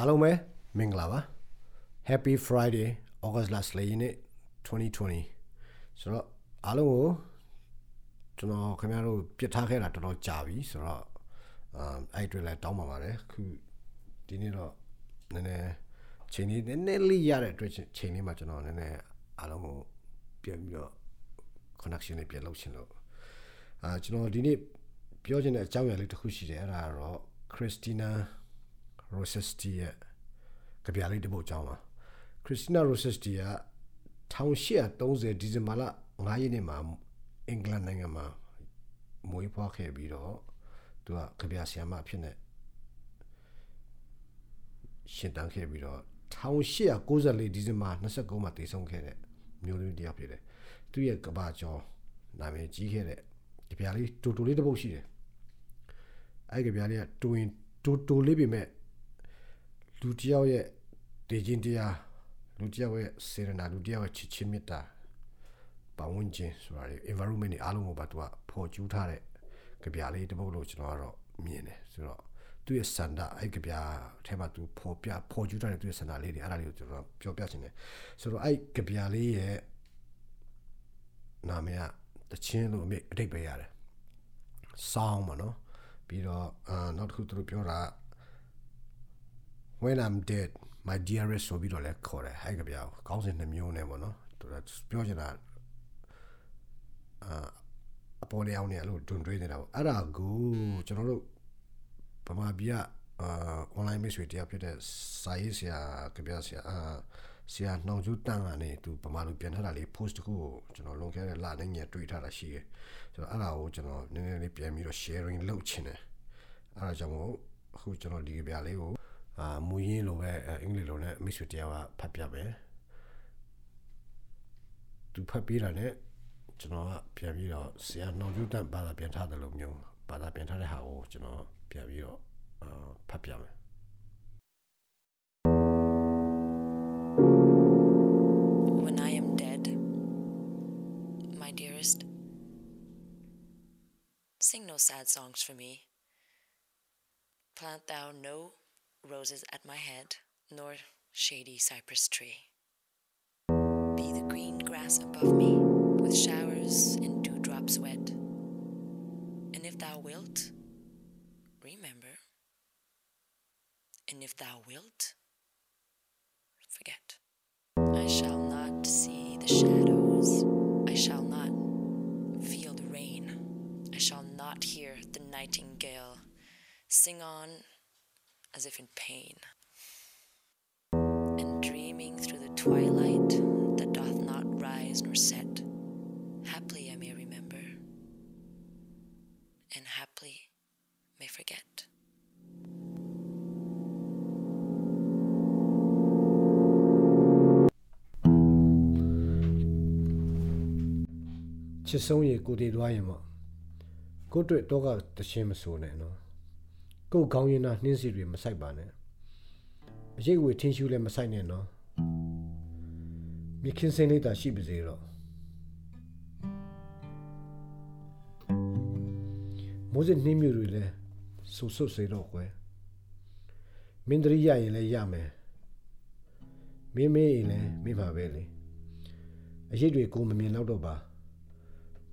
အားလုံးပဲမင်္ဂလာပါ Happy Friday August last လေးနေ့2020ဆိုတော့အားလုံးကိုကျွန်တော်ခင်ဗျားတို့ပြစ်ထားခဲ့တာတော်တော်ကြာပြီဆိုတော့အာအဲ့တွေလည်းတောင်းပါပါတယ်ခုဒီနေ့တော့နည်းနည်းချိန်လေးနည်းနည်းလေးရတဲ့အတွက်ချိန်လေးမှာကျွန်တော်နည်းနည်းအားလုံးကိုပြန်ပြီးတော့ connection လေးပြန်လုပ်ချင်လို့အာကျွန်တော်ဒီနေ့ပြောချင်တဲ့အကြောင်းအရာလေးတစ်ခုရှိတယ်အဲ့ဒါကတော့ Christina Rossetti ရဲ့ကြပြလေးတစ်ပုဒ်ကြောင်းပါ Christina Rossetti က1830ဒီဇင်ဘာလ9ရက်နေ့မှာအင်္ဂလန်နိုင်ငံမှာမွေးဖွားခဲ့ပြီးတော့သူကကြပြဆရာမအဖြစ်နဲ့ရှင်တန်းခဲ့ပြီးတော့1894ဒီဇင်ဘာ29မှာတည်ဆုံခဲ့တဲ့မျိုးသမီးတစ်ယောက်ဖြစ်တယ်သူရဲ့ကဘာကျော်နာမည်ကြီးခဲ့တဲ့ကြပြလေးတူတူလေးတစ်ပုဒ်ရှိတယ်အဲ့ကြပြလေးကတူရင်တူတူလေးပေမဲ့ လူတယောက်ရဲ့ဒေချင်းတရားလူတယောက်ရဲ့စေရနာလူတယောက်ရဲ့ချစ်ချင်းမေတ္တာပတ်ဝန်းကျင်ဆိုတာတွေ environment တွေအားလုံးကိုပါသူကဖော်ကျူးထားတဲ့ကြပြလေးတစ်ပုဒ်လို့ကျွန်တော်ကတော့မြင်တယ်ဆိုတော့သူ့ရဲ့စန္ဒအဲ့ကြပြအဲမှာသူဖော်ပြဖော်ကျူးထားတဲ့သူ့ရဲ့စန္ဒလေးတွေအဲ့ဒါလေးကိုကျွန်တော်ပြောပြချင်တယ်ဆိုတော့အဲ့ကြပြလေးရဲ့နာမည်ကတချင်းလို့အမိအတိတ်ပဲရတယ် sound ပါနော်ပြီးတော့အာနောက်တစ်ခုသူတို့ပြောတာ when i'm dead my dearest ဆိုပြီးတော့လဲခေါ်တယ်ဟဲ့ကြပြောင်းကောင်းစဉ်နှမျိုးနဲ့ပေါ့နော်သူပြောချင်တာအာအပေါ်လေအောင်နေအဲ့လိုတွန်တွေးနေတာပေါ့အဲ့ဒါကိုကျွန်တော်တို့ဗမာပြည်ကအာ online မိတ်ဆွေတယောက်ဖြစ်တဲ့စာရေးဆရာကြပြောင်းဆရာအာဆရာနှောင်ကျူးတန်းကနေသူဗမာလူပြန်ထားတာလေး post တခုကိုကျွန်တော်လွန်ခဲ့တဲ့လနဲ့ညတွေ့ထားတာရှိတယ်ဆိုတော့အဲ့ဒါကိုကျွန်တော်နည်းနည်းလေးပြန်ပြီးတော့ sharing လုပ်ချင်တယ်အဲ့ဒါကြောင့်မို့အခုကျွန်တော်ဒီကြပြလေးကို အာမူရင်းလိုပဲအင်္ဂလိပ်လိုနဲ့မိတ်ဆွေတယောက်ကဖတ်ပြမယ်သူဖတ်ပြီးတာနဲ့ကျွန်တော်ကပြန်ပြီးတော့ဆရာနှောင်ကျူးတန်းဘာသာပြန်ထားတယ်လို့မျိုးဘာသာပြန်ထားတဲ့ဟာကိုကျွန်တော်ပြန်ပြီးတော့အာဖတ်ပြမယ် when I am dead, my dearest. Sing no sad songs for me. Plant thou no roses at my head, nor shady cypress tree. Be the green grass above me, with showers and dewdrops wet. And if thou wilt, remember. And if thou wilt, forget. I shall not see the shadows. I shall not feel the rain. I shall not hear the nightingale sing on as if in pain, and dreaming through the twilight that doth not rise nor set, haply I may remember, and haply may forget. Chisounye ကိုတွေ့တော့ကတခြင်းမဆိုနဲ့နော်ကိုခေါင်းရင်းသားနှင်းစီတွေမဆိုင်ပါနဲ့အရေးဝေထင်းရှူးလည်းမဆိုင်နဲ့နော်မြခင်စင်းလေးသာရှိပါစေတော့မိုးစနှင်းမြူတွေလည်းဆူဆွတ်စေတော့ကွယ်မင်းတရိရရင်လည်းရမယ်မင်းမေးရင်လည်းမိပါပဲလေအရေးတွေကိုမမြင်တော့တော့ပါ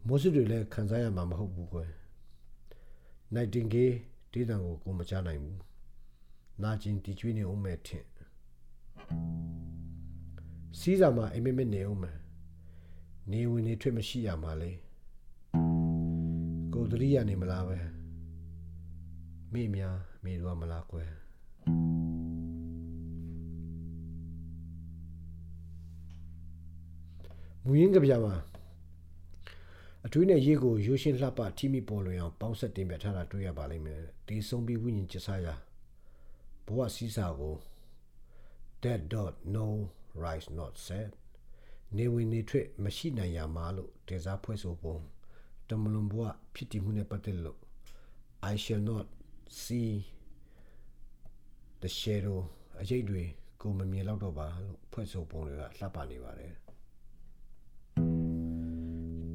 မိုးစစ်တွေလည်းခံစားရမှာမဟုတ်ဘူးကွယ်။နိုင်တင်ကေး ဒေသံကိုကိုမချနိုင်ဘူး။နာကျင်တီကျွေးနေအောင်မဲ့ထင်။စီးစာမှာအိမ်မက်မက်နေအောင်မယ်။နေဝင်နေထွက်မရှိရမှာလေ။ကိုတရိယာနေမလားပဲ။မိများမိတော့မလားကွယ်။မူရင်းကြပြမှာ အထွေးနဲ့ရေးကိုရိုးရှင်းလှပထိမိပေါ်လွင်အောင်ပေါင်းဆက်တင်ပြထားတာတွေ့ရပါလိမ့်မယ်။ဒီဆုံးပြီးဝိညာဉ်ကျစားရာဘဝစည်းစာကို that dot no rise not set နေဝင်နေထွက်မရှိနိုင်ရမှာလို့တင်စားဖွဲ့ဆိုပုံတမလွန်ဘဝဖြစ်တည်မှုနဲ့ပတ်သက်လို့ I shall not see the shadow အရေးတွေကိုမမြင်တော့တော့ပါလို့ဖွဲ့ဆိုပုံတွေကလှပနေပါတယ်။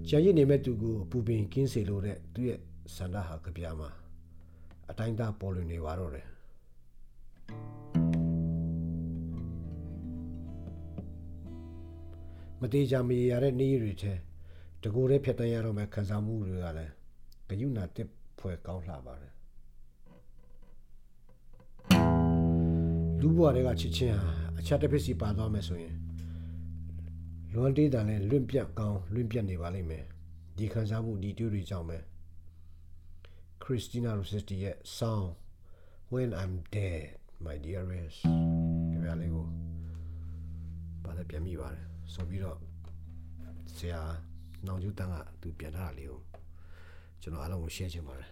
ကြံရည်နေမဲ့သူကိုပူပင်ကင်းစေလိုတဲ့သူရဲ့ဆန္ဒဟာကြပြမှာအတိုင်းသားပေါ်လွင်နေပါတော့တယ်မတိကြမရရတဲ့နေ့တွေထဲတကူတည်းဖြတ်တန်းရတော့မဲ့ခံစားမှုတွေကလည်းဂယုဏတက်ဖွဲ့ကောင်းလှပါတယ်လူဘွားတွေကချစ်ချင်းဟာအချက်တစ်ဖက်စီပါသွားမယ်ဆိုရင် လွန်တေးတန်နဲ့လွင့်ပြတ်ကောင်းလွင့်ပြတ်နေပါလိမ့်မယ်ဒီခံစားမှုဒီတွေ့တွေကြောင့်ပဲ Christina Rossetti ရဲ့ song When I'm Dead My Dearest ကြပြလေးကိုပါလည်းပြန်မိပါတယ်ဆိုပြီးတော့ဆရာနောင်ကျူတန်းကသူပြန်ထားတာလေးကိုကျွန်တော်အားလုံးကို share ချင်ပါတယ်